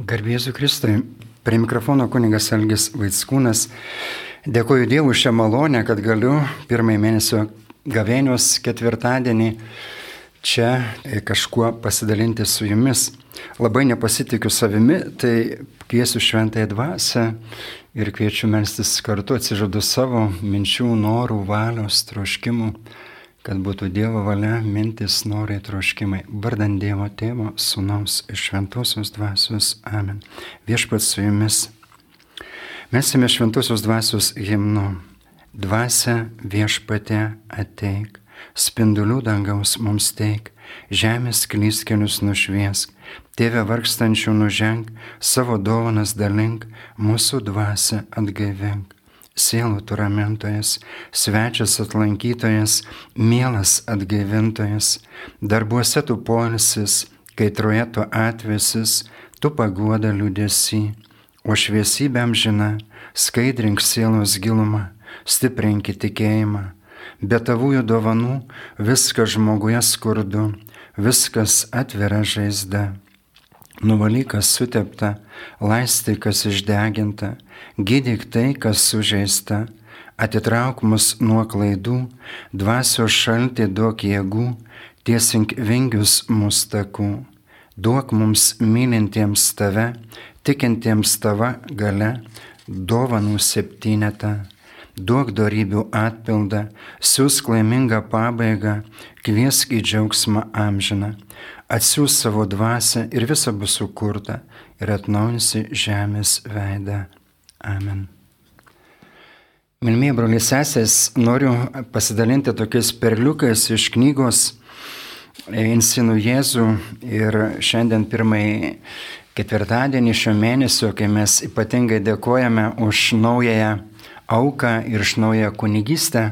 Garbėsiu Kristui. Prie mikrofono kuningas Elgis Vaitskūnas. Dėkuoju Dievui šią malonę, kad galiu pirmąjį mėnesio gavėnios ketvirtadienį čia kažkuo pasidalinti su jumis. Labai nepasitikiu savimi, tai kviesiu šventąją dvasę ir kviečiu melstis kartu atsižadu savo minčių, norų, valios, troškimų kad būtų Dievo valia, mintis, norai, troškimai. Vardant Dievo tėvo, sunaus iš šventosios dvasios. Amen. Viešpats su jumis. Mes esame šventosios dvasios himnu. Dvasia viešpatė ateik, spindulių dangaus mums teik, žemės klyskelius nušviesk, tėvę vargstančių nuženk, savo dovanas dalink, mūsų dvasia atgaivink sielų turamintojas, svečias atlankytojas, mielas atgaivintojas, darbuose tu polisis, kaitroje tu atvesis, tu paguoda liūdėsi, o šviesybėm žina, skaidrink sielos gilumą, stiprink tikėjimą. Be tavųjų dovanų viskas žmoguje skurdu, viskas atvira žaizda. Nuvalyk, kas sutepta, laistyk, kas išdeginta, gydyk tai, kas sužeista, atitrauk mus nuo klaidų, dvasios šaltį duok jėgų, tiesink vingius mūsų takų, duok mums mylintiems tave, tikintiems tava gale, dovanų septynetą, duok darybių atpildą, siūsk laimingą pabaigą, kviesk į džiaugsmą amžiną atsiūs savo dvasę ir visa bus sukurta ir atnaujinsi žemės veidą. Amen. Milmėjai broliai sesės, noriu pasidalinti tokiais perliukais iš knygos Insinų Jėzų ir šiandien pirmąjį ketvirtadienį šio mėnesio, kai mes ypatingai dėkojame už naująją auką ir už naują kunigystę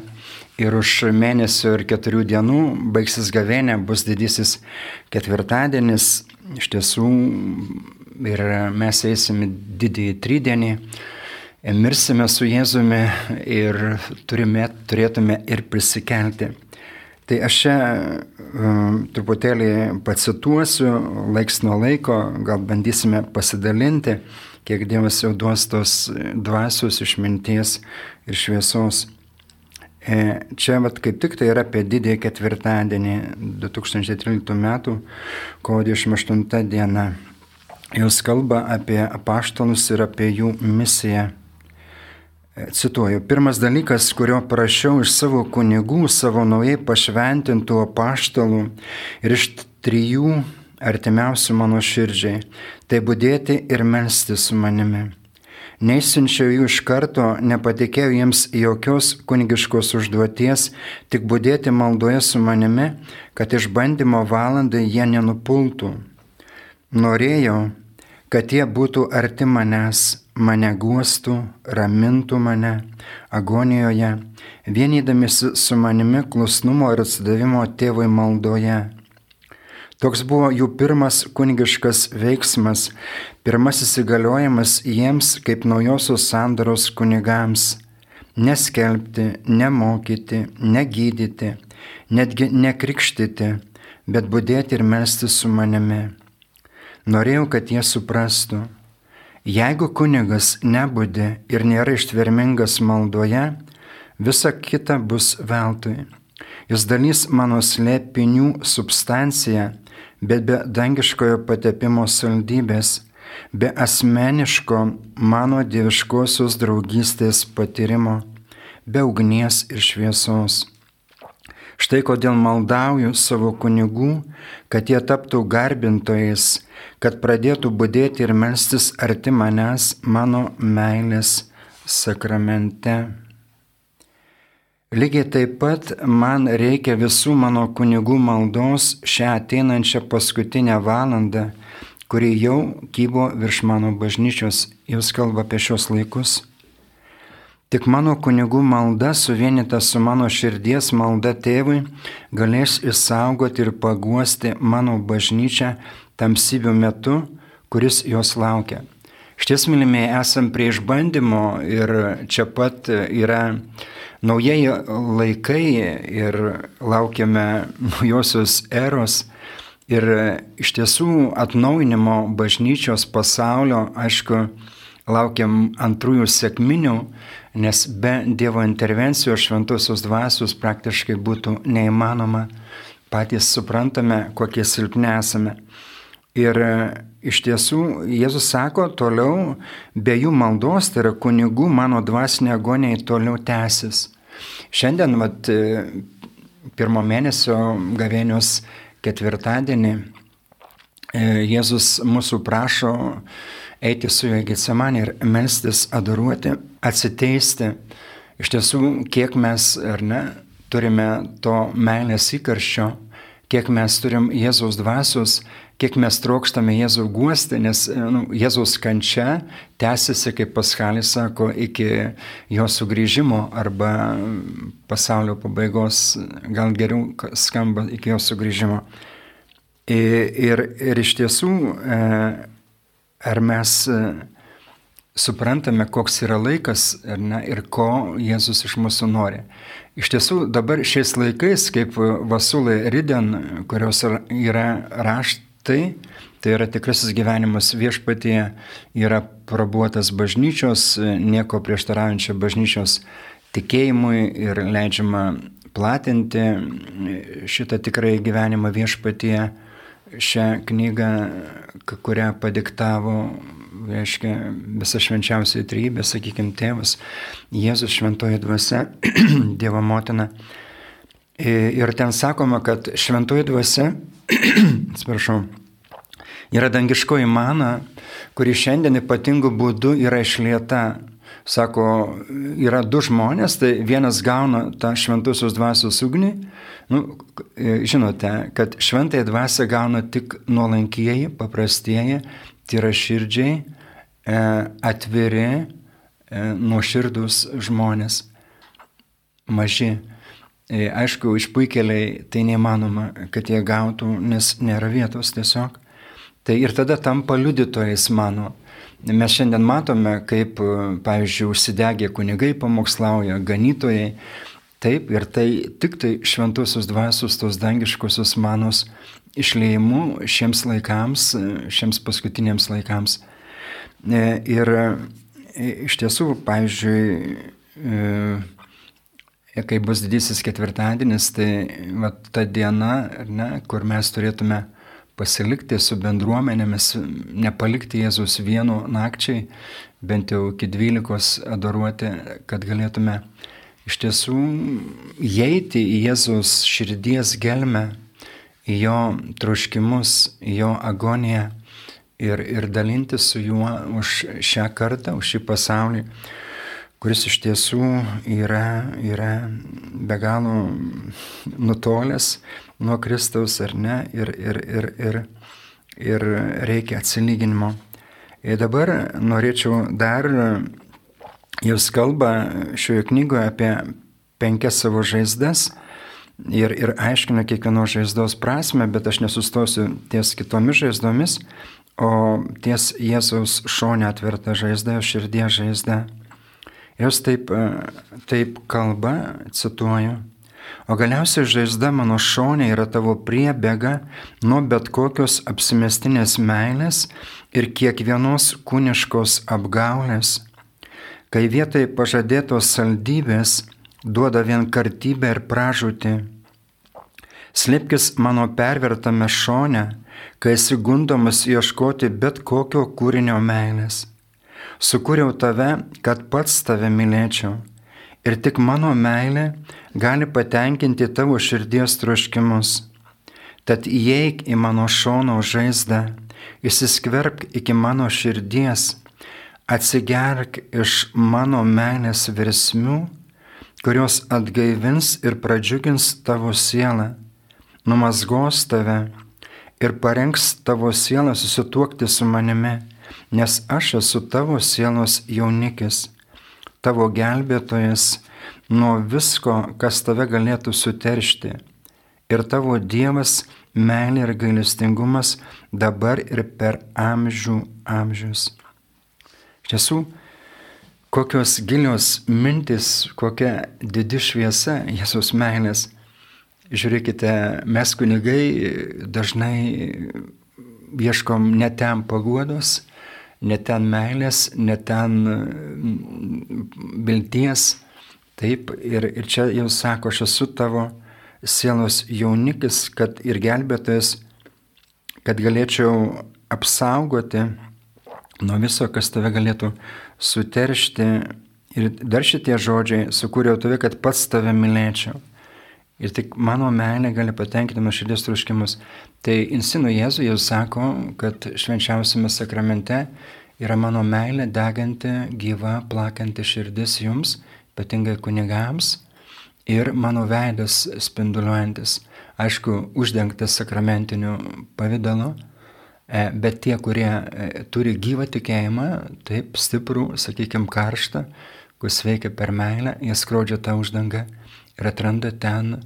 ir už mėnesio ir keturių dienų baigsis gavėnė, bus didysis ketvirtadienis, iš tiesų ir mes eisime didįjį tridienį, mirsime su Jėzumi ir turime, turėtume ir prisikelti. Tai aš čia um, truputėlį pacituosiu, laiks nuo laiko, gal bandysime pasidalinti, kiek Dievas jau duos tos dvasios išminties ir šviesos. E, čia vat, kaip tik tai yra apie didįjį ketvirtadienį 2013 metų, kovo 28 diena. Jūs kalba apie apaštalus ir apie jų misiją. E, cituoju, pirmas dalykas, kurio prašiau iš savo kunigų, savo naujai pašventintų apaštalų ir iš trijų artimiausių mano širdžiai, tai būdėti ir melsti su manimi. Neįsinčiau jų iš karto, nepatikėjau jiems jokios kunigiškos užduoties, tik būdėti maldoje su manimi, kad išbandymo valandai jie nenupultų. Norėjau, kad jie būtų arti manęs, mane guostų, ramintų mane agonijoje, vienydamisi su manimi klusnumo ir atsidavimo tėvui maldoje Toks buvo jų pirmas kunigiškas veiksmas, pirmasis įgaliojimas jiems kaip naujosios sandaros kunigams - neskelbti, nemokyti, negydyti, netgi nekrikštyti, bet būdėti ir melsti su manimi. Norėjau, kad jie suprastų, jeigu kunigas nebūdi ir nėra ištvermingas maldoje, visa kita bus veltui. Jis dalys mano slėpinių substanciją bet be dangiškojo patepimo saldybės, be asmeniško mano dieviškosios draugystės patyrimo, be ugnies ir šviesos. Štai kodėl maldauju savo kunigų, kad jie taptų garbintojais, kad pradėtų būdėti ir melstis arti manęs mano meilės sakramente. Lygiai taip pat man reikia visų mano kunigų maldos šią ateinančią paskutinę valandą, kuri jau kybo virš mano bažnyčios, jūs kalba apie šios laikus. Tik mano kunigų malda suvienita su mano širdies malda tėvui galės išsaugoti ir paguosti mano bažnyčią tamsybių metu, kuris jos laukia. Šties mylimieji esam prie išbandymo ir čia pat yra naujieji laikai ir laukiame naujosios eros Ir iš tiesų atnaujinimo bažnyčios pasaulio, aišku, laukiam antrųjų sėkminių, nes be Dievo intervencijos šventosios dvasios praktiškai būtų neįmanoma. Patys suprantame, kokie silpni esame. Ir iš tiesų Jėzus sako toliau, be jų maldos, tai yra kunigų, mano dvasinė agonija toliau tęsis. Šiandien, vat, pirmo mėnesio gavėnios ketvirtadienį e, Jėzus mūsų prašo eiti su juo į Getsemanį ir melstis, adoruoti, atsiteisti. Iš tiesų, kiek mes, ar ne, turime to meilės įkarščio, kiek mes turim Jėzaus dvasios, kiek mes trokštame Jėzų guosti, nes nu, Jėzaus kančia tęsiasi, kaip Paskalis sako, iki jo sugrįžimo arba pasaulio pabaigos, gal geriau skamba iki jo sugrįžimo. Ir, ir, ir iš tiesų, e, ar mes e, suprantame, koks yra laikas ne, ir ko Jėzus iš mūsų nori. Iš tiesų, dabar šiais laikais, kaip Vasulai Riden, kurios yra rašt, tai, tai yra tikrasis gyvenimas viešpatyje, yra prabuotas bažnyčios, nieko prieštaraujančio bažnyčios tikėjimui ir leidžiama platinti šitą tikrąjį gyvenimą viešpatyje. Šią knygą, kurią padiktavo, reiškia, visa švenčiausiai trybė, sakykime, tėvas, Jėzus šventoji dvasia, Dievo motina. Ir ten sakoma, kad šventoji dvasia atsiprašau, yra dangiškoji mana, kuri šiandien ypatingų būdų yra išlieta. Sako, yra du žmonės, tai vienas gauna tą šventusios dvasios ugnį. Nu, žinote, kad šventąją dvasę gauna tik nuolankieji, paprastieji, tyra širdžiai, e, atviri, e, nuoširdus žmonės. Maži. E, aišku, išpuikeliai tai neįmanoma, kad jie gautų, nes nėra vietos tiesiog. Tai ir tada tampa liudytojais mano. Mes šiandien matome, kaip, pavyzdžiui, užsidegė kunigai pamokslauja, ganytojai. Taip, ir tai tik tai šventosios dvasios, tos dangiškosios manos išleimu šiems laikams, šiems paskutiniams laikams. E, ir e, iš tiesų, pavyzdžiui, kai bus didysis ketvirtadienis, tai va, ta diena, ne, kur mes turėtume pasilikti su bendruomenėmis, nepalikti Jėzus vienu nakčiai, bent jau iki dvylikos adoruoti, kad galėtume iš tiesų įeiti į Jėzus širdies gelmę, į jo troškimus, į jo agoniją ir, ir dalinti su juo už šią kartą, už šį pasaulį kuris iš tiesų yra, yra be galo nutolęs nuo Kristaus ar ne ir, ir, ir, ir, ir reikia atsilyginimo. Ir dabar norėčiau dar, jūs kalba šioje knygoje apie penkias savo žaizdas ir, ir aiškina kiekvienos žaizdos prasme, bet aš nesustosiu ties kitomis žaizdomis, o ties Jėzaus šonė atverta žaizda, širdies žaizda. Jos taip, taip kalba, cituoju. O galiausiai žaizda mano šonė yra tavo priebėga nuo bet kokios apsimestinės meilės ir kiekvienos kūniškos apgaulės, kai vietoj pažadėtos saldybės duoda vienkartybę ir pražūtį. Slėpkis mano pervertame šone, kai esi gundomas ieškoti bet kokio kūrinio meilės. Sukūriau tave, kad pats tave mylėčiau. Ir tik mano meilė gali patenkinti tavo širdies troškimus. Tad įeik į mano šono žaizdą, įsiskverbk iki mano širdies, atsigerk iš mano meilės virsmių, kurios atgaivins ir pradžiugins tavo sielą, numasgos tave ir parengs tavo sielą susituokti su manimi nes aš esu tavo sielos jaunikis, tavo gelbėtojas nuo visko, kas tave galėtų suteršti. Ir tavo Dievas, meilė ir gailestingumas dabar ir per amžių amžius. Iš tiesų, kokios gilios mintis, kokia didi šviesa Jėzus meilės žiūrėkite, mes kunigai dažnai ieškom ne ten paguodos, ne ten meilės, ne ten mm, vilties. Taip, ir, ir čia jau sako, aš esu tavo sielos jaunikis, kad ir gelbėtojas, kad galėčiau apsaugoti nuo viso, kas tave galėtų suteršti. Ir dar šitie žodžiai, sukūriau tave, kad pats tave mylėčiau. Ir tik mano meilė gali patenkinti mano širdies troškimus. Tai insinu Jėzų jau sako, kad švenčiausiame sakramente yra mano meilė deganti, gyva, plakanti širdis jums, ypatingai kunigams, ir mano veidas spinduliuojantis, aišku, uždengtas sakramentiniu pavydalu, e, bet tie, kurie e, turi gyvą tikėjimą, taip stiprų, sakykime, karštą, kuris veikia per meilę, jie skrodžia tą uždangą ir atranda ten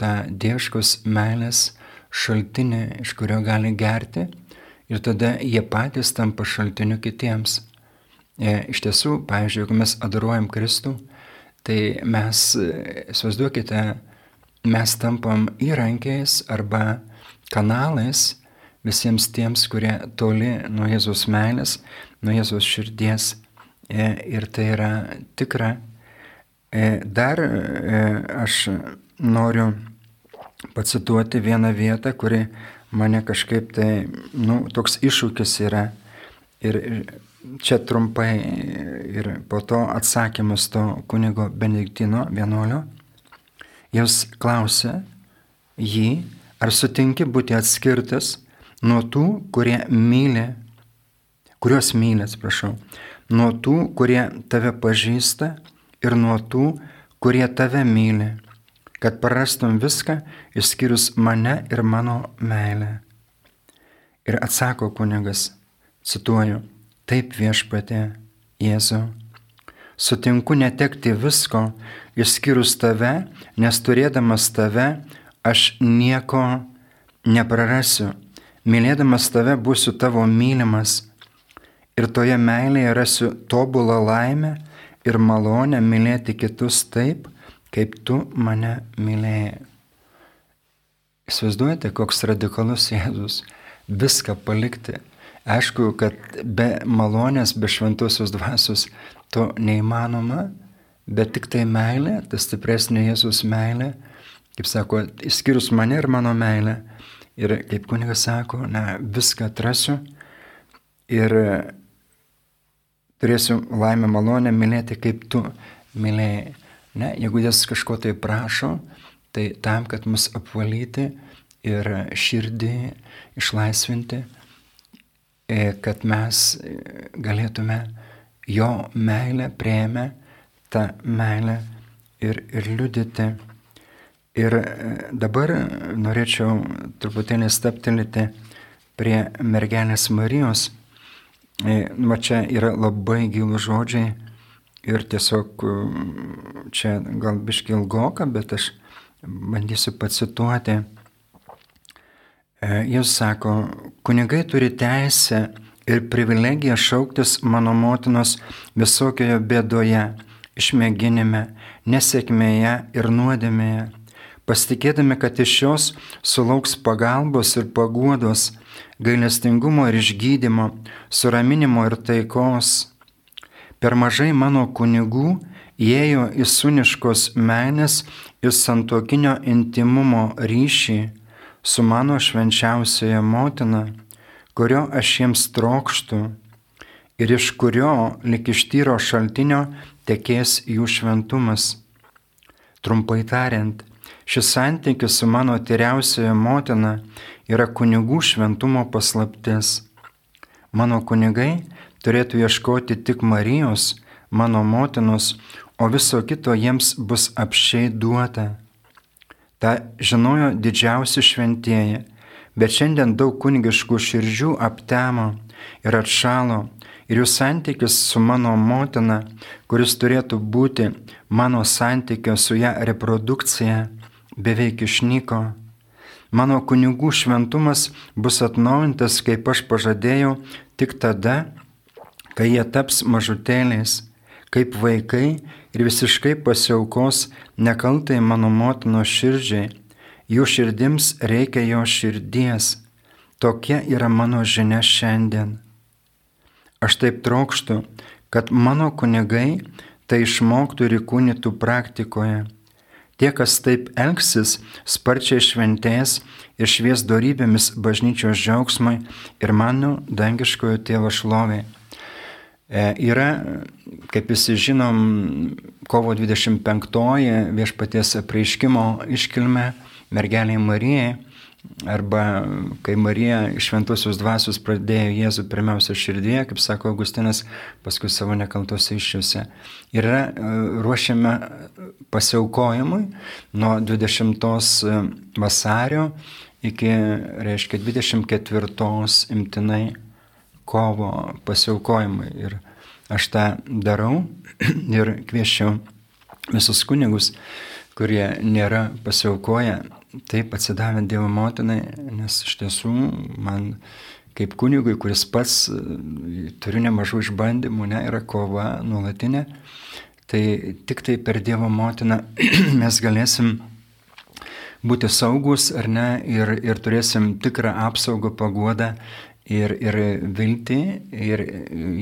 tą dieviškos meilės šaltinį, iš kurio gali gerti ir tada jie patys tampa šaltiniu kitiems. E, iš tiesų, pavyzdžiui, jeigu mes adoruojam Kristų, tai mes, e, įsivaizduokite, mes tampam įrankiais arba kanalais visiems tiems, kurie toli nuo Jėzus meilės, nuo Jėzus širdies. E, ir tai yra tikra dar aš noriu pacituoti vieną vietą, kuri mane kažkaip tai, nu, toks iššūkis yra. Ir čia trumpai ir po to atsakymas to kunigo Benediktino vienuolio. Jūs klausė jį, ar sutinki būti atskirtas nuo tų, kurie myli, kuriuos myli, atsiprašau, nuo tų, kurie tave pažįsta ir nuo tų, kurie tave myli, kad prarastum viską išskyrus mane ir mano meilę. Ir atsako kunigas, cituoju, taip viešpatė, Jėzau, sutinku netekti visko išskyrus tave, nes turėdamas tave aš nieko neprarasiu. Mylėdamas tave būsiu tavo mylimas ir toje meilėje rasiu tobulą laimę ir malonę mylėti kitus taip, kaip tu mane mylėjai. Įsivaizduojate, koks radikalus Jėzus viską palikti. Aišku, kad be malonės, be šventosios dvasios to neįmanoma, bet tik tai meilė, ta stipresnė Jėzus meilė, kaip sako, išskyrus mane ir mano meilę. Ir kaip kunigas sako, na, viską atrasiu ir turėsiu laimę malonę mylėti, kaip tu mylėjai. Ne, jeigu jis kažko tai prašo, tai tam, kad mus apvalyti ir širdį išlaisvinti, e, kad mes galėtume jo meilę prieimę, tą meilę ir, ir liudyti. Ir e, dabar norėčiau truputėlį staptelėti prie mergelės Marijos E, va čia yra labai gilų žodžiai ir tiesiog e, čia gal biški ilgoka, bet aš bandysiu pacituoti. E, jis sako, kunigai turi teisę ir privilegiją šauktis mano motinos visokioje bėdoje, išmėginime, nesėkmėje ir nuodėmėje, pasitikėdami, kad iš jos sulauks pagalbos ir paguodos gailestingumo ir išgydymo, suraminimo ir taikos. Per mažai mano kunigų įėjo į suniškos menės ir santokinio intimumo ryšį su mano švenčiausioje motina, kurio aš jiems trokštų ir iš kurio lik iš tyro šaltinio tekės jų šventumas. Trumpai tariant, šis santykis su mano tyriausioje motina yra kunigų šventumo paslaptis. Mano kunigai turėtų ieškoti tik Marijos, mano motinos, o viso kito jiems bus apšiai duota. Ta žinojo didžiausi šventieji, bet šiandien daug kunigiškų širdžių aptemo ir atšalo ir jų santykis su mano motina, kuris turėtų būti mano santykio su ją reprodukcija, beveik išnyko. Mano kunigų šventumas bus atnaujintas, kaip aš pažadėjau, tik tada, kai jie taps mažutėliais, kaip vaikai ir visiškai pasiaukos nekaltai mano motinos širdžiai. Jų širdims reikia jo širdies. Tokia yra mano žinia šiandien. Aš taip trokštų, kad mano kunigai tai išmoktų ir įkūnytų praktikoje. Tie, kas taip elgsis, sparčiai šventės ir švies darybėmis bažnyčios džiaugsmai ir mano dangiškojo tėvo šlovė. E, yra, kaip visi žinom, kovo 25-oji viešpaties apreiškimo iškilme mergeliai Marijai Arba kai Marija iš šventosios dvasios pradėjo Jėzų pirmiausia širdėje, kaip sako Augustinas, paskui savo nekaltose iššiose. Ir yra e, ruošiame pasiaukojimui nuo 20 e, vasario iki, reiškia, 24 imtinai kovo pasiaukojimui. Ir aš tą darau ir kviečiu visus kunigus, kurie nėra pasiaukoję taip atsidavę Dievo motinai, nes iš tiesų man kaip kunigui, kuris pats e, turiu nemažų išbandymų, ne, yra kova nuolatinė, tai tik tai per Dievo motiną mes galėsim būti saugus ar ne ir, ir turėsim tikrą apsaugą, paguodą ir, ir viltį ir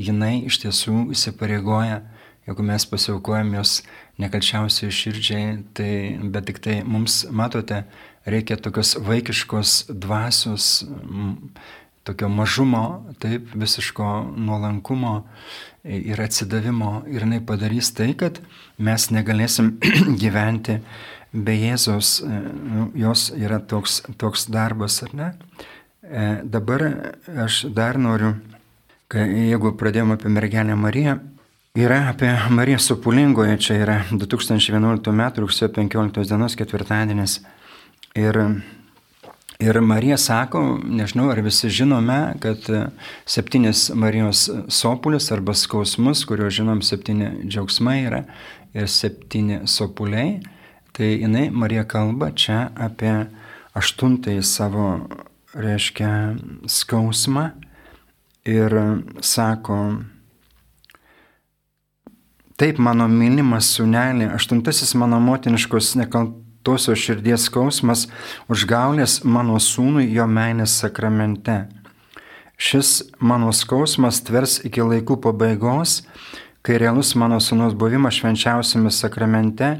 jinai iš tiesų įsipareigoja, jeigu mes pasiaukojam jos nekalčiausiai širdžiai, tai, bet tik tai mums, matote, reikia tokios vaikiškos dvasios, tokio mažumo, taip, visiško nuolankumo ir atsidavimo. Ir jinai padarys tai, kad mes negalėsim gyventi be Jėzaus. Nu, jos yra toks, toks darbas, ar ne? E, dabar aš dar noriu, jeigu pradėjome apie mergelę Mariją, Yra apie Mariją Supulingoje, čia yra 2011 m. rugsėjo 15 dienos ketvirtadienis. Ir, ir Marija sako, nežinau ar visi žinome, kad septynis Marijos sopulius arba skausmus, kurio žinom septyni džiaugsmai yra ir septyni sopuliai, tai jinai Marija kalba čia apie aštuntąjį savo, reiškia, skausmą ir sako, Taip, mano mylimas sunelė, aštuntasis mano motiniškos nekaltosios širdies skausmas užgaulės mano sūnui jo meilės sakramente. Šis mano skausmas tvers iki laikų pabaigos, kai realus mano sūnaus buvimas švenčiausiame sakramente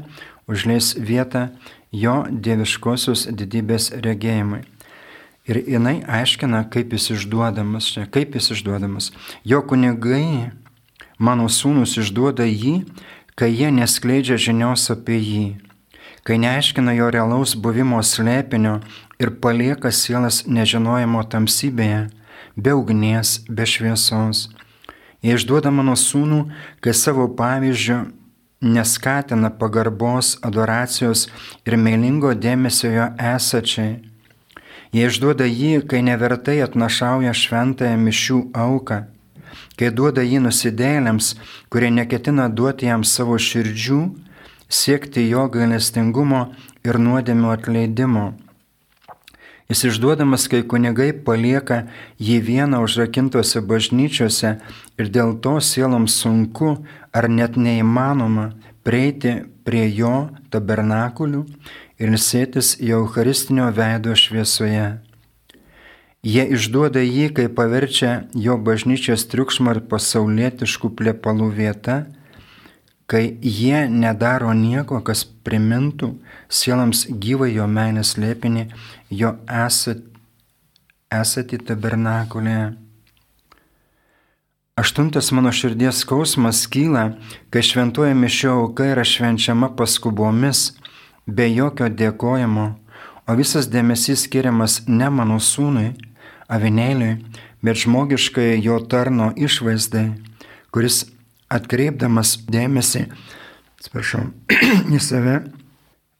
užleis vietą jo dieviškosios didybės regėjimui. Ir jinai aiškina, kaip jis išduodamas čia, kaip jis išduodamas. Jo kunigai Mano sūnus išduoda jį, kai jie neskleidžia žinios apie jį, kai neaiškina jo realaus buvimo slėpinio ir palieka sielas nežinojimo tamsybėje, be ugnies, be šviesos. Jie išduoda mano sūnų, kai savo pavyzdžių neskatina pagarbos, adoracijos ir meilingo dėmesio jo esačiai. Jie išduoda jį, kai nevertai atnašauja šventąją mišių auką kai duoda jį nusidėlėms, kurie neketina duoti jam savo širdžių, siekti jo gailestingumo ir nuodėmio atleidimo. Jis išduodamas, kai kunigai palieka jį vieną užrakintose bažnyčiose ir dėl to sieloms sunku ar net neįmanoma prieiti prie jo tabernakulių ir sėtis į Eucharistinio veido šviesoje. Jie išduoda jį, kai paverčia jo bažnyčios triukšmą ir pasaulietiškų plepalų vieta, kai jie nedaro nieko, kas primintų sielams gyvą jo meilės lėpinį, jo esat, esatį tabernakulėje. Aštuntas mano širdies skausmas kyla, kai šventuoja mišio auka yra švenčiama paskubomis, be jokio dėkojimo, o visas dėmesys skiriamas ne mano sūnui, avinėliui, bet žmogiškai jo tarno išvaizdai, kuris atkreipdamas dėmesį, atsiprašau, į save,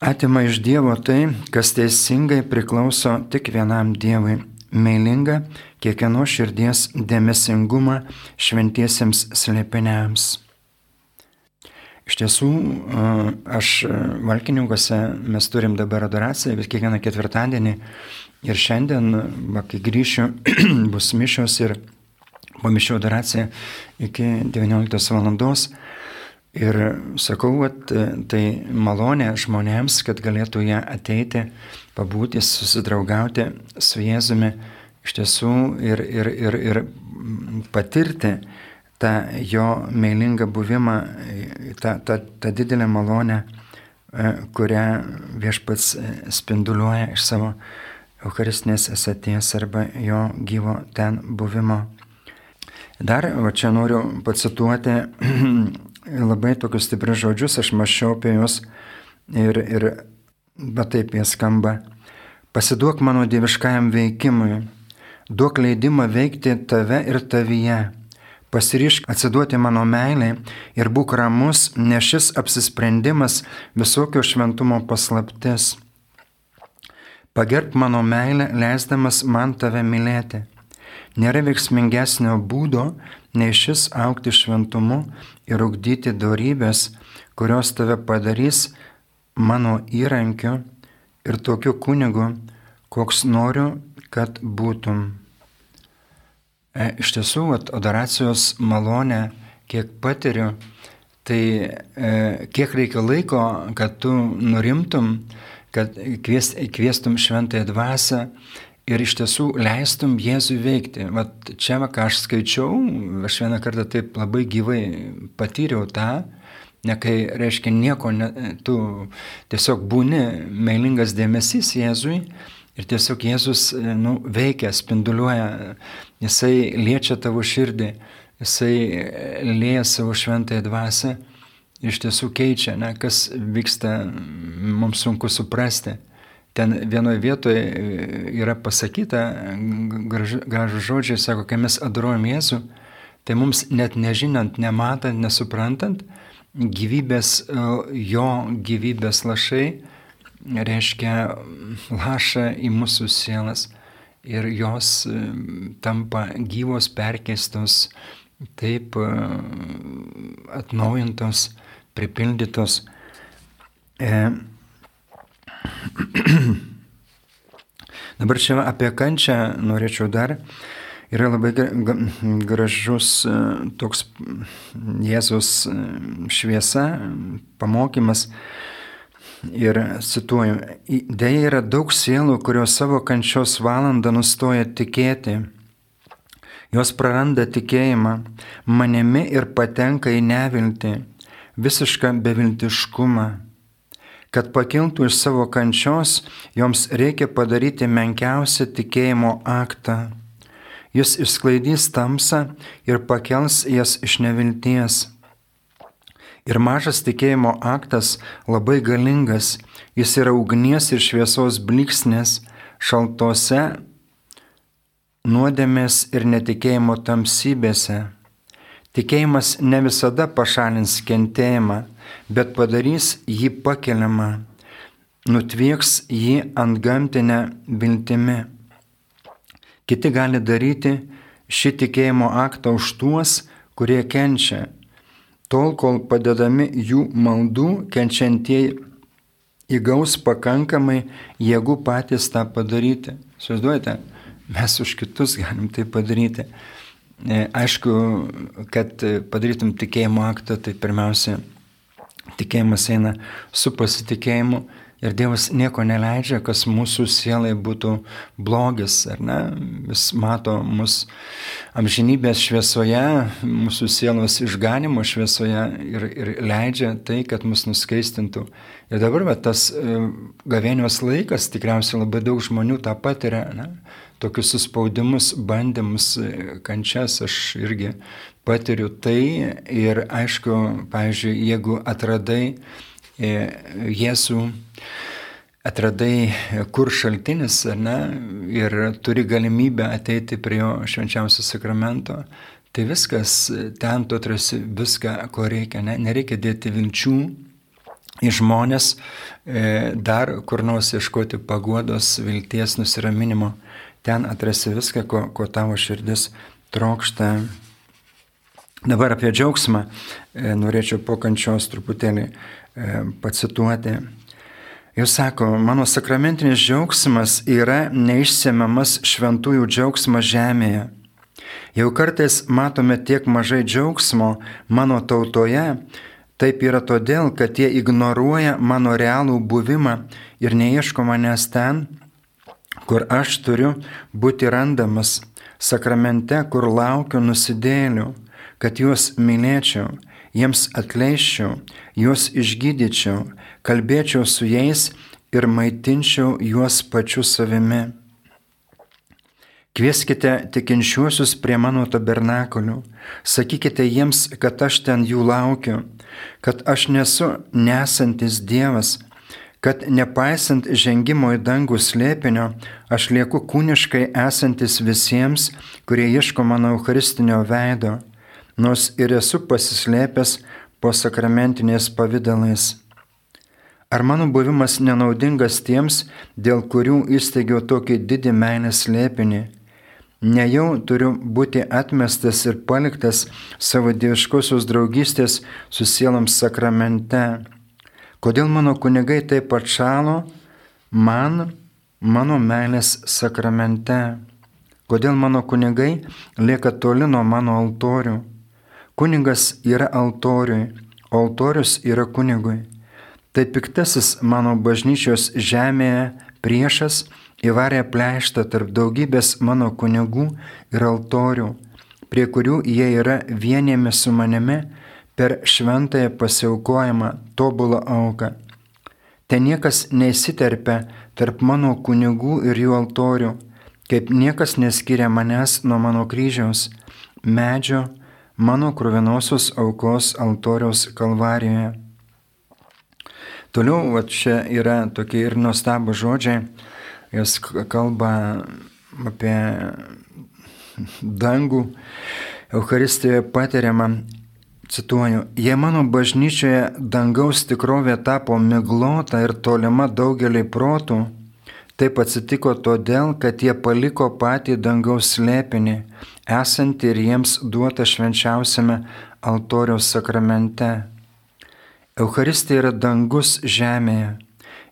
atima iš Dievo tai, kas teisingai priklauso tik vienam Dievui - meilinga kiekvieno širdies dėmesingumą šventiesiems slėpiniams. Iš tiesų, aš Valkininkose mes turim dabar adoraciją, vis kiekvieną ketvirtadienį Ir šiandien, va, kai grįšiu, bus mišios ir po mišio adoracija iki 19 val. Ir sakau, kad tai malonė žmonėms, kad galėtų jie ateiti, pabūti, susidraugauti su Jėzumi iš tiesų ir, ir, ir, ir patirti tą jo meilingą buvimą, tą, tą, tą didelę malonę, e, kurią viešpats spinduliuoja iš savo Eucharistinės esaties arba jo gyvo ten buvimo. Dar, va čia noriu pacituoti labai tokius stiprius žodžius, aš mačiau apie juos ir, ir bet taip jie skamba. Pasiduok mano dieviškajam veikimui, duok leidimą veikti tave ir tavyje. Pasiryšk atsiduoti mano meiliai ir būk ramus, nes šis apsisprendimas visokio šventumo paslaptis. Pagerb mano meilę, leisdamas man tave mylėti. Nėra veiksmingesnio būdo, nei šis aukti šventumu ir ugdyti darybės, kurios tave padarys mano įrankiu ir tokiu kunigu, koks noriu, kad būtum. E, iš tiesų, adoracijos malonę, kiek patiriu, tai e, kiek reikia laiko, kad tu nurimtum, kad kvies, kviestum šventąją dvasę ir iš tiesų leistum Jėzui veikti. Vat čia, ką aš skaičiau, aš vieną kartą taip labai gyvai patyriau tą, ne kai reiškia nieko, ne, tu tiesiog būni meilingas dėmesys Jėzui ir tiesiog Jėzus nu, veikia, spinduliuoja, jisai liečia tavo širdį, jisai lėja savo šventąją dvasę iš tiesų keičia, ne, kas vyksta, mums sunku suprasti. Ten vienoje vietoje yra pasakyta, gražų žodžiai, sako, kai mes adoruojam Jėzų, tai mums net nežinant, nematant, nesuprantant, gyvybės, jo gyvybės lašai reiškia laša į mūsų sielas ir jos tampa gyvos, perkeistos, taip atnaujintos pripildytos. E, Dabar čia apie kančią norėčiau dar. Yra labai gražus e, toks Jėzus e, šviesa, pamokymas. Ir cituoju, dėja yra daug sielų, kurios savo kančios valandą nustoja tikėti. Jos praranda tikėjimą manimi ir patenka į neviltį visišką beviltiškumą. Kad pakiltų iš savo kančios, joms reikia padaryti menkiausią tikėjimo aktą. Jis išsklaidys tamsą ir pakels jas iš nevilties. Ir mažas tikėjimo aktas labai galingas, jis yra ugnies ir šviesos bliksnės šaltose nuodėmės ir netikėjimo tamsybėse. Tikėjimas ne visada pašalins kentėjimą, bet padarys jį pakeliamą, nutvieks jį ant gamtinę viltimi. Kiti gali daryti šį tikėjimo aktą už tuos, kurie kenčia, tol kol padedami jų maldų kenčiantieji įgaus pakankamai jėgų patys tą padaryti. Suvaizduojate, mes už kitus galim tai padaryti. E, aišku, kad padarytum tikėjimo aktą, tai pirmiausia, tikėjimas eina su pasitikėjimu ir Dievas nieko neleidžia, kas mūsų sielai būtų blogis, ar ne? Jis mato mus amžinybės šviesoje, mūsų sielos išganimo šviesoje ir, ir leidžia tai, kad mus nuskaistintų. Ir dabar va, tas e, gavėnios laikas, tikriausiai labai daug žmonių tą patiria. Ne? tokius suspaudimus, bandymus, kančias aš irgi patiriu tai ir aišku, pavyzdžiui, jeigu atradai e, Jėzų, atradai, kur šaltinis, ne, ir turi galimybę ateiti prie jo švenčiausio sakramento, tai viskas, ten tu atrasi viską, ko reikia, ne, nereikia dėti vilčių į žmonės, e, dar kur nors ieškoti paguodos, vilties, nusiraminimo ten atrasi viską, ko, ko tavo širdis trokšta. Dabar apie džiaugsmą e, norėčiau po kančios truputėlį e, pacituoti. Jis sako, mano sakramentinis džiaugsmas yra neišsiemamas šventųjų džiaugsmas žemėje. Jau kartais matome tiek mažai džiaugsmo mano tautoje, Taip yra todėl, kad jie ignoruoja mano realų buvimą ir neieško manęs ten, kur aš turiu būti randamas, sakramente, kur laukiu nusidėlių, kad juos mylėčiau, jiems atleiščiau, juos išgydyčiau, kalbėčiau su jais ir maitinčiau juos pačiu savimi. Kvieskite tikinčiuosius prie mano tabernakolių, sakykite jiems, kad aš ten jų laukiu, kad aš nesu nesantis Dievas, kad nepaisant žengimo į dangų slėpinio, aš lieku kūniškai esantis visiems, kurie ieško mano eucharistinio veido, nors ir esu pasislėpęs po sakramentiniais pavydalais. Ar mano buvimas nenaudingas tiems, dėl kurių įsteigiau tokį didį meilės slėpinį? Nejau turiu būti atmestas ir paliktas savo dieviškosios draugystės su sieloms sakramente. Kodėl mano kunigai taip atšalo man, mano meilės sakramente? Kodėl mano kunigai lieka toli nuo mano altorių? Kunigas yra altoriui, altorius yra kunigui. Tai piktasis mano bažnyčios žemėje priešas įvarė pleištą tarp daugybės mano kunigų ir altorių, prie kurių jie yra vienėmi su manimi per šventąją pasiaukojimą tobulą auką. Ten niekas neįsiterpia tarp mano kunigų ir jų altorių, kaip niekas neskiria manęs nuo mano kryžiaus, medžio, mano krūvinosios aukos altoriaus kalvarijoje. Toliau, va čia yra tokie ir nuostabų žodžiai, jis kalba apie dangų, Euharistijoje patiriamą, cituoju, jei mano bažnyčioje dangaus tikrovė tapo miglota ir tolima daugeliai protų, taip atsitiko todėl, kad jie paliko patį dangaus slėpinį, esantį ir jiems duotą švenčiausiame altoriaus sakramente. Euharistija yra dangus žemėje.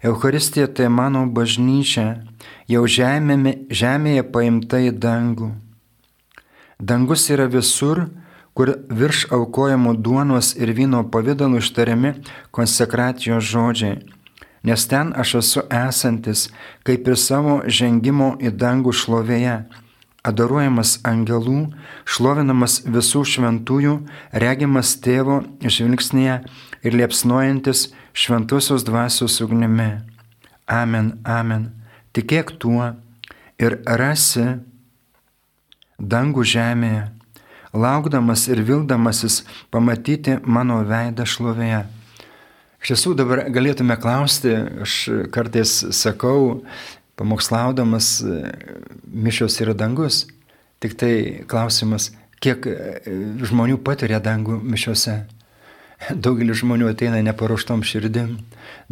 Euharistija tai mano bažnyčia, jau žemėme, žemėje paimta į dangų. Dangus yra visur, kur virš aukojamų duonos ir vyno pavydalų ištariami konsekratijos žodžiai. Nes ten aš esu esantis, kaip ir savo žengimo į dangų šlovėje adoruojamas angelų, šlovinamas visų šventųjų, regimas tėvo žvilgsnėje ir liepsnojantis šventosios dvasios ugnimi. Amen, amen. Tikėk tuo ir rasi dangų žemėje, laukdamas ir vildamasis pamatyti mano veidą šlovėje. Iš tiesų dabar galėtume klausti, aš kartais sakau, pamokslaudamas mišios yra dangus. Tik tai klausimas, kiek e, žmonių patiria dangų mišiose. Daugelis žmonių ateina neparuoštom širdim,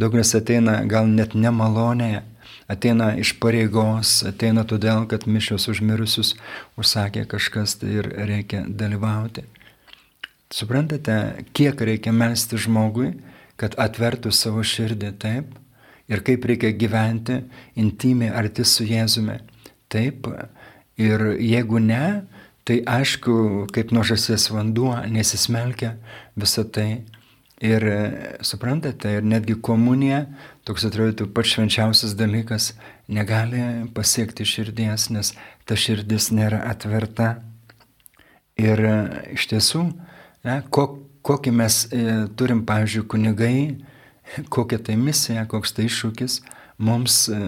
daugelis ateina gal net nemalonėje, ateina iš pareigos, ateina todėl, kad mišios užmirusius užsakė kažkas tai ir reikia dalyvauti. Suprantate, kiek reikia melstį žmogui, kad atvertų savo širdį taip, ir kaip reikia gyventi intimiai arti su Jėzumi. Taip, ir jeigu ne, tai aišku, kaip nuo žasies vanduo nesismelkia visą tai. Ir suprantate, ir netgi komunija, toks atrodytų pats švenčiausias dalykas, negali pasiekti širdies, nes ta širdis nėra atverta. Ir iš tiesų, ne, kokį mes e, turim, pavyzdžiui, kunigai, kokia tai misija, koks tai iššūkis mums e,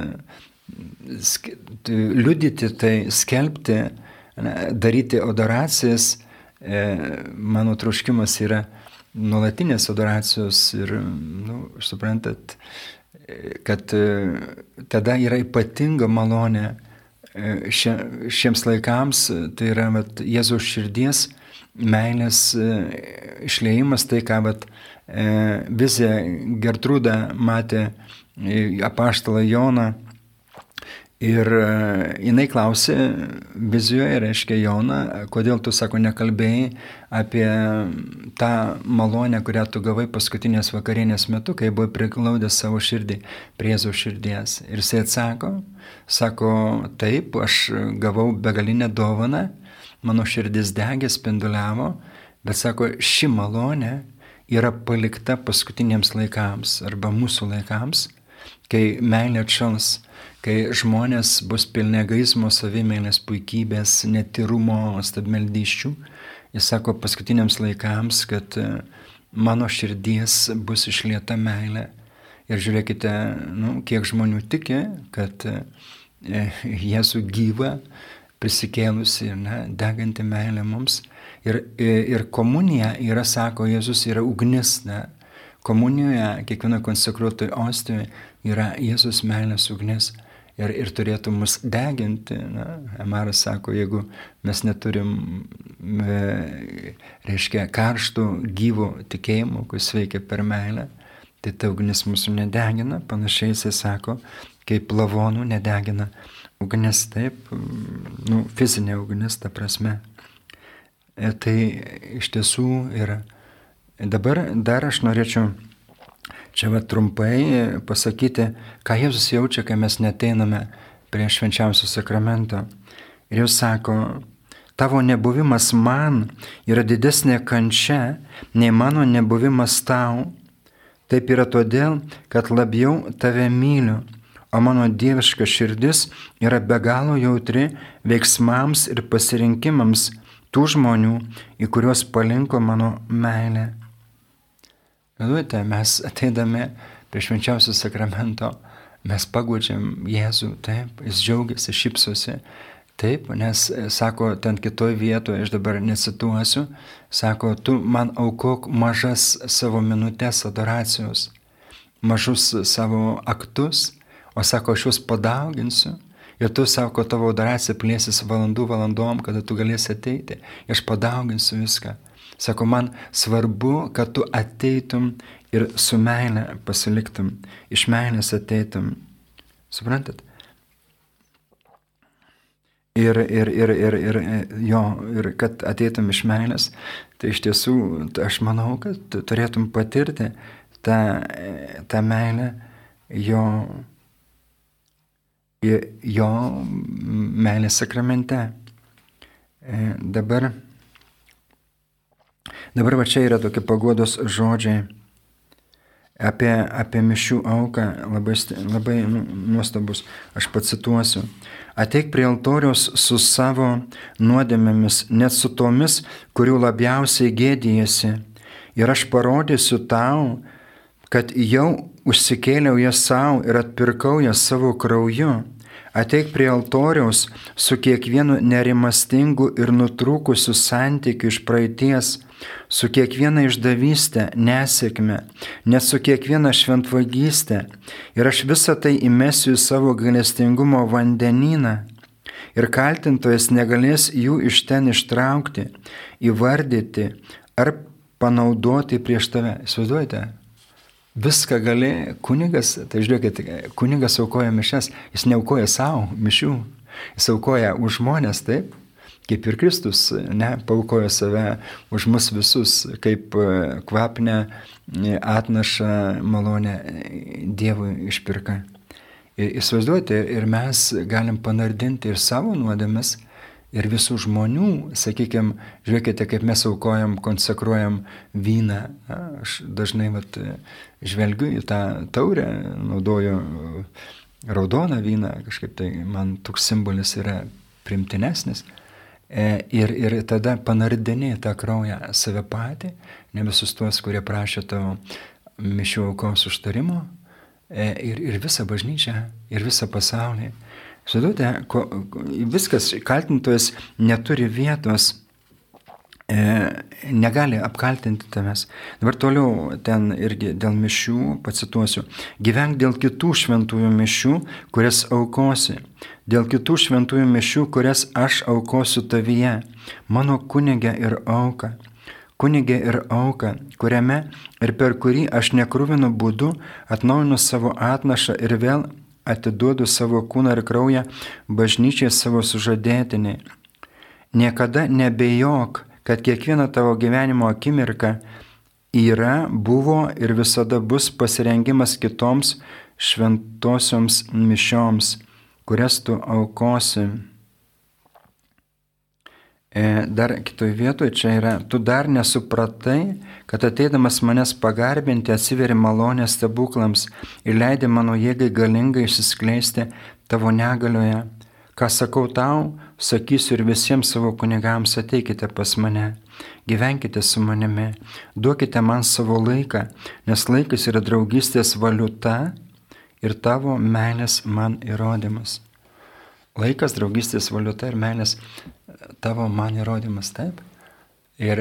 liudyti tai, skelbti, daryti adoracijas. E, mano troškimas yra nuolatinės adoracijos ir, nu, suprantat, kad tada yra ypatinga malonė šiems laikams, tai yra vat, Jėzaus širdies meilės išleimas, tai ką vat, E, vizę Gertrūdą matė e, apaštalą Joną ir e, jinai klausė vizijoje, reiškia Joną, kodėl tu, sako, nekalbėjai apie tą malonę, kurią tu gavai paskutinės vakarienės metu, kai buvai priglaudęs savo širdį prie Jėzaus širdies. Ir jisai atsako, sako, taip, aš gavau begalinę dovaną, mano širdis degė, spinduliavo, bet sako, ši malonė yra palikta paskutiniams laikams arba mūsų laikams, kai meilė atšals, kai žmonės bus pilni egoizmo, savimėlės puikybės, netirumo, stabmeldyščių. Jis sako paskutiniams laikams, kad e, mano širdies bus išlieta meilė. Ir žiūrėkite, nu, kiek žmonių tiki, kad e, Jėzų gyva, prisikėlusi, ne, deganti meilė mums. Ir, ir komunija yra, sako Jėzus, yra ugnis. Ne? Komunijoje, kiekvieno konsekruotoje ostijoje yra Jėzus meilės ugnis. Ir, ir turėtų mus deginti. Na, Emaras sako, jeigu mes neturim, e, reiškia, karštų gyvų tikėjimų, kuris veikia per meilę, tai ta ugnis mūsų nedegina. Panašiai jisai sako, kaip lavonų nedegina ugnis, taip, nu, fizinė ugnis, ta prasme. E, tai iš tiesų yra. Dabar dar aš norėčiau čia va trumpai pasakyti, ką Jėzus jaučia, kai mes neteiname prie švenčiausio sakramento. Ir jis sako, tavo nebuvimas man yra didesnė kančia nei mano nebuvimas tau. Taip yra todėl, kad labiau tave myliu, o mano dieviška širdis yra be galo jautri veiksmams ir pasirinkimams tų žmonių, į kuriuos palinko mano meilė. Galvoite, mes ateidami prie švenčiausio sakramento, mes paguodžiam Jėzų, taip, jis džiaugiasi, šypsosi, taip, nes sako ten kitoj vietoje, aš dabar nesituosiu, sako, tu man aukok mažas savo minutės adoracijos, mažus savo aktus, o sako, aš juos padauginsiu Ir tu sako, tavo adoracija plėsis valandų valandom, kada tu galėsi ateiti. Aš padauginsiu viską. Sako, man svarbu, kad tu ateitum ir su meilė pasiliktum, iš meilės ateitum. Suprantat? Ir, ir, ir, ir, ir, jo, ir kad ateitum iš meilės, tai iš tiesų aš manau, kad turėtum patirti tą, tą meilę jo jo meilės sakramente. E, dabar, dabar va čia yra tokie pagodos žodžiai apie, apie mišių auką, labai, labai nu, nuostabus, aš pacituosiu. Ateik prie altoriaus su savo nuodėmėmis, net su tomis, kurių labiausiai gėdijasi. Ir aš parodysiu tau, kad jau užsikėliau jas savo ir atpirkau jas savo krauju. Ateik prie altoriaus su kiekvienu nerimastingu ir nutrūkusiu santykiu iš praeities, su kiekviena išdavystė, nesėkme, net su kiekviena šventvagystė. Ir aš visą tai įmesiu į savo galestingumo vandenyną. Ir kaltintojas negalės jų iš ten ištraukti, įvardyti ar panaudoti prieš tave. Įsivaizduojate? Viską gali, kunigas, tai žiūrėkit, kunigas aukoja mišes, jis neaukoja savo mišių, jis aukoja už žmonės, taip, kaip ir Kristus, ne, paukojo save už mus visus, kaip e, kvapnę e, atnaša malonę Dievui išpirka. Ir įsivaizduoti, ir mes galim panardinti ir savo nuodėmes, ir visų žmonių, sakykime, žiūrėkite, kaip mes aukojam, konsekruojam vyną. Aš dažnai vat, žvelgiu į tą taurę, naudoju raudoną vyną, kažkaip tai man toks simbolis yra primtinesnis. E, ir, ir tada panardini tą kraują save patį, ne visus tuos, kurie prašė tavo mišių aukos užtarimo, e, ir, ir visą bažnyčią, ir visą pasaulį. Žinote, viskas kaltintojas neturi vietos, e, negali apkaltinti tavęs. Dabar toliau ten irgi dėl mišių pacituosiu. Gyvenk dėl kitų šventųjų mišių, kurias aukosi. Dėl kitų šventųjų mišių, kurias aš aukosiu tavyje. Mano kunigė ir auka kunigė ir auka, kuriame ir per kurį aš nekruvinu būdu atnaujinu savo atnašą ir vėl atiduodu savo kūną ir kraują bažnyčiai savo sužadėtiniai. Niekada nebejok, kad kiekviena tavo gyvenimo akimirka yra, buvo ir visada bus pasirengimas kitoms šventosioms mišioms, kurias tu aukosi. E, dar kitoje vietoje čia yra, tu dar nesupratai, kad ateidamas manęs pagarbinti atsiveri malonės stebuklams ir leidai mano jėgai galingai išsiskleisti tavo negalioje. Ką sakau tau, sakysiu ir visiems savo kunigams ateikite pas mane, gyvenkite su manimi, duokite man savo laiką, nes laikas yra draugystės valiuta ir tavo meilės man įrodymas. Laikas, draugystės valiuta ir meilės tavo man įrodymas taip. Ir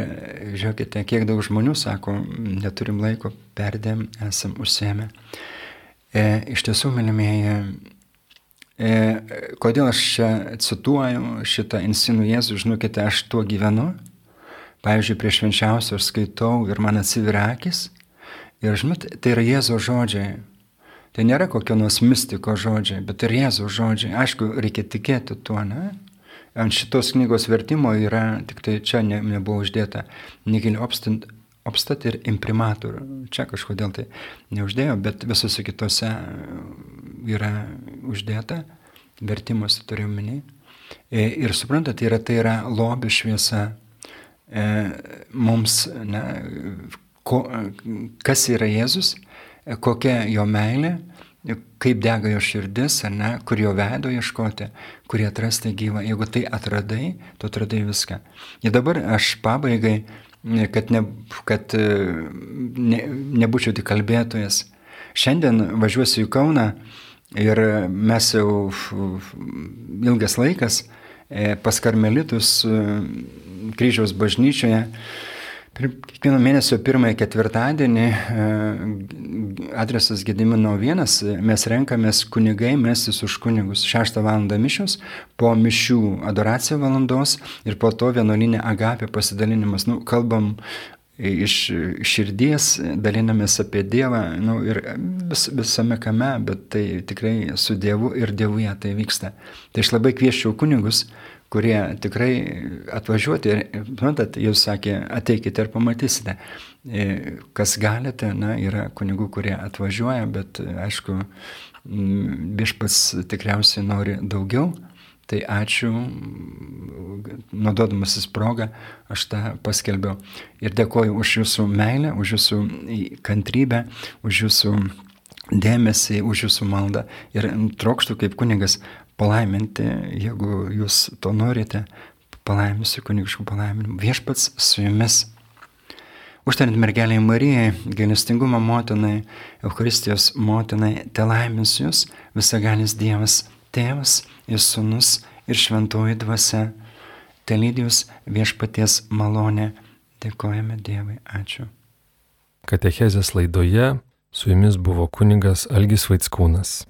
žiūrėkite, kiek daug žmonių sako, neturim laiko, perdėm, esam užsiemę. E, iš tiesų, mylimieji, e, kodėl aš čia cituoju šitą insinų Jėzų, žinokite, aš tuo gyvenu. Pavyzdžiui, prieš švenčiausią aš skaitau ir man atsiveria akis. Ir žinot, tai yra Jėzo žodžiai. Tai nėra kokio nors mistiko žodžiai, bet ir Jėzo žodžiai. Aišku, reikia tikėti tuo, ne? Ant šitos knygos vertimo yra, tik tai čia ne, nebuvo uždėta Nigel Obstant, Obstat ir imprimatur. Čia kažkodėl tai neuždėjo, bet visose kitose yra uždėta, vertimuose turiu minį. E, ir suprantate, tai yra, tai yra lobė šviesa e, mums, ne, ko, kas yra Jėzus, kokia jo meilė kaip dega jo širdis, ar ne, kur jo veido ieškoti, kurį atrasti gyvą. Jeigu tai atradai, tu atradai viską. Ir dabar aš pabaigai, kad, ne, kad ne, nebūčiau tik kalbėtojas. Šiandien važiuosiu į Kauną ir mes jau ilgas laikas e, pas karmelitus e, kryžiaus bažnyčioje Kiekvieno mėnesio pirmąjį ketvirtadienį e, adresas Gedimino vienas, mes renkamės kunigai mestis už kunigus 6 val. mišios, po mišių adoracija valandos ir po to vienuolinė agapė pasidalinimas. Nu, kalbam iš širdies, dalinamės apie Dievą nu, ir vis, visame kame, bet tai tikrai su Dievu ir Dievuje tai vyksta. Tai aš labai kvieščiau kunigus kurie tikrai atvažiuoti ir, matot, jūs sakė, ateikite ir pamatysite. E, kas galite, na, yra kunigų, kurie atvažiuoja, bet aišku, viešpats tikriausiai nori daugiau. Tai ačiū, naudodamasis progą, aš tą paskelbiau. Ir dėkoju už jūsų meilę, už jūsų kantrybę, už jūsų dėmesį, už jūsų maldą. Ir trokštų kaip kunigas palaiminti, jeigu jūs to norite, palaiminsiu kunigiškų palaiminimų. Viešpats su jumis. Užtariant mergeliai Marijai, gailestingumo motinai, Eucharistijos motinai, te laimins jūs visagalis Dievas, Tėvas ir Sūnus ir Šventoji Dvasia, te lydijus viešpaties malonė. Dėkojame Dievui, ačiū. Katechezės laidoje su jumis buvo kuningas Algis Vaitskūnas.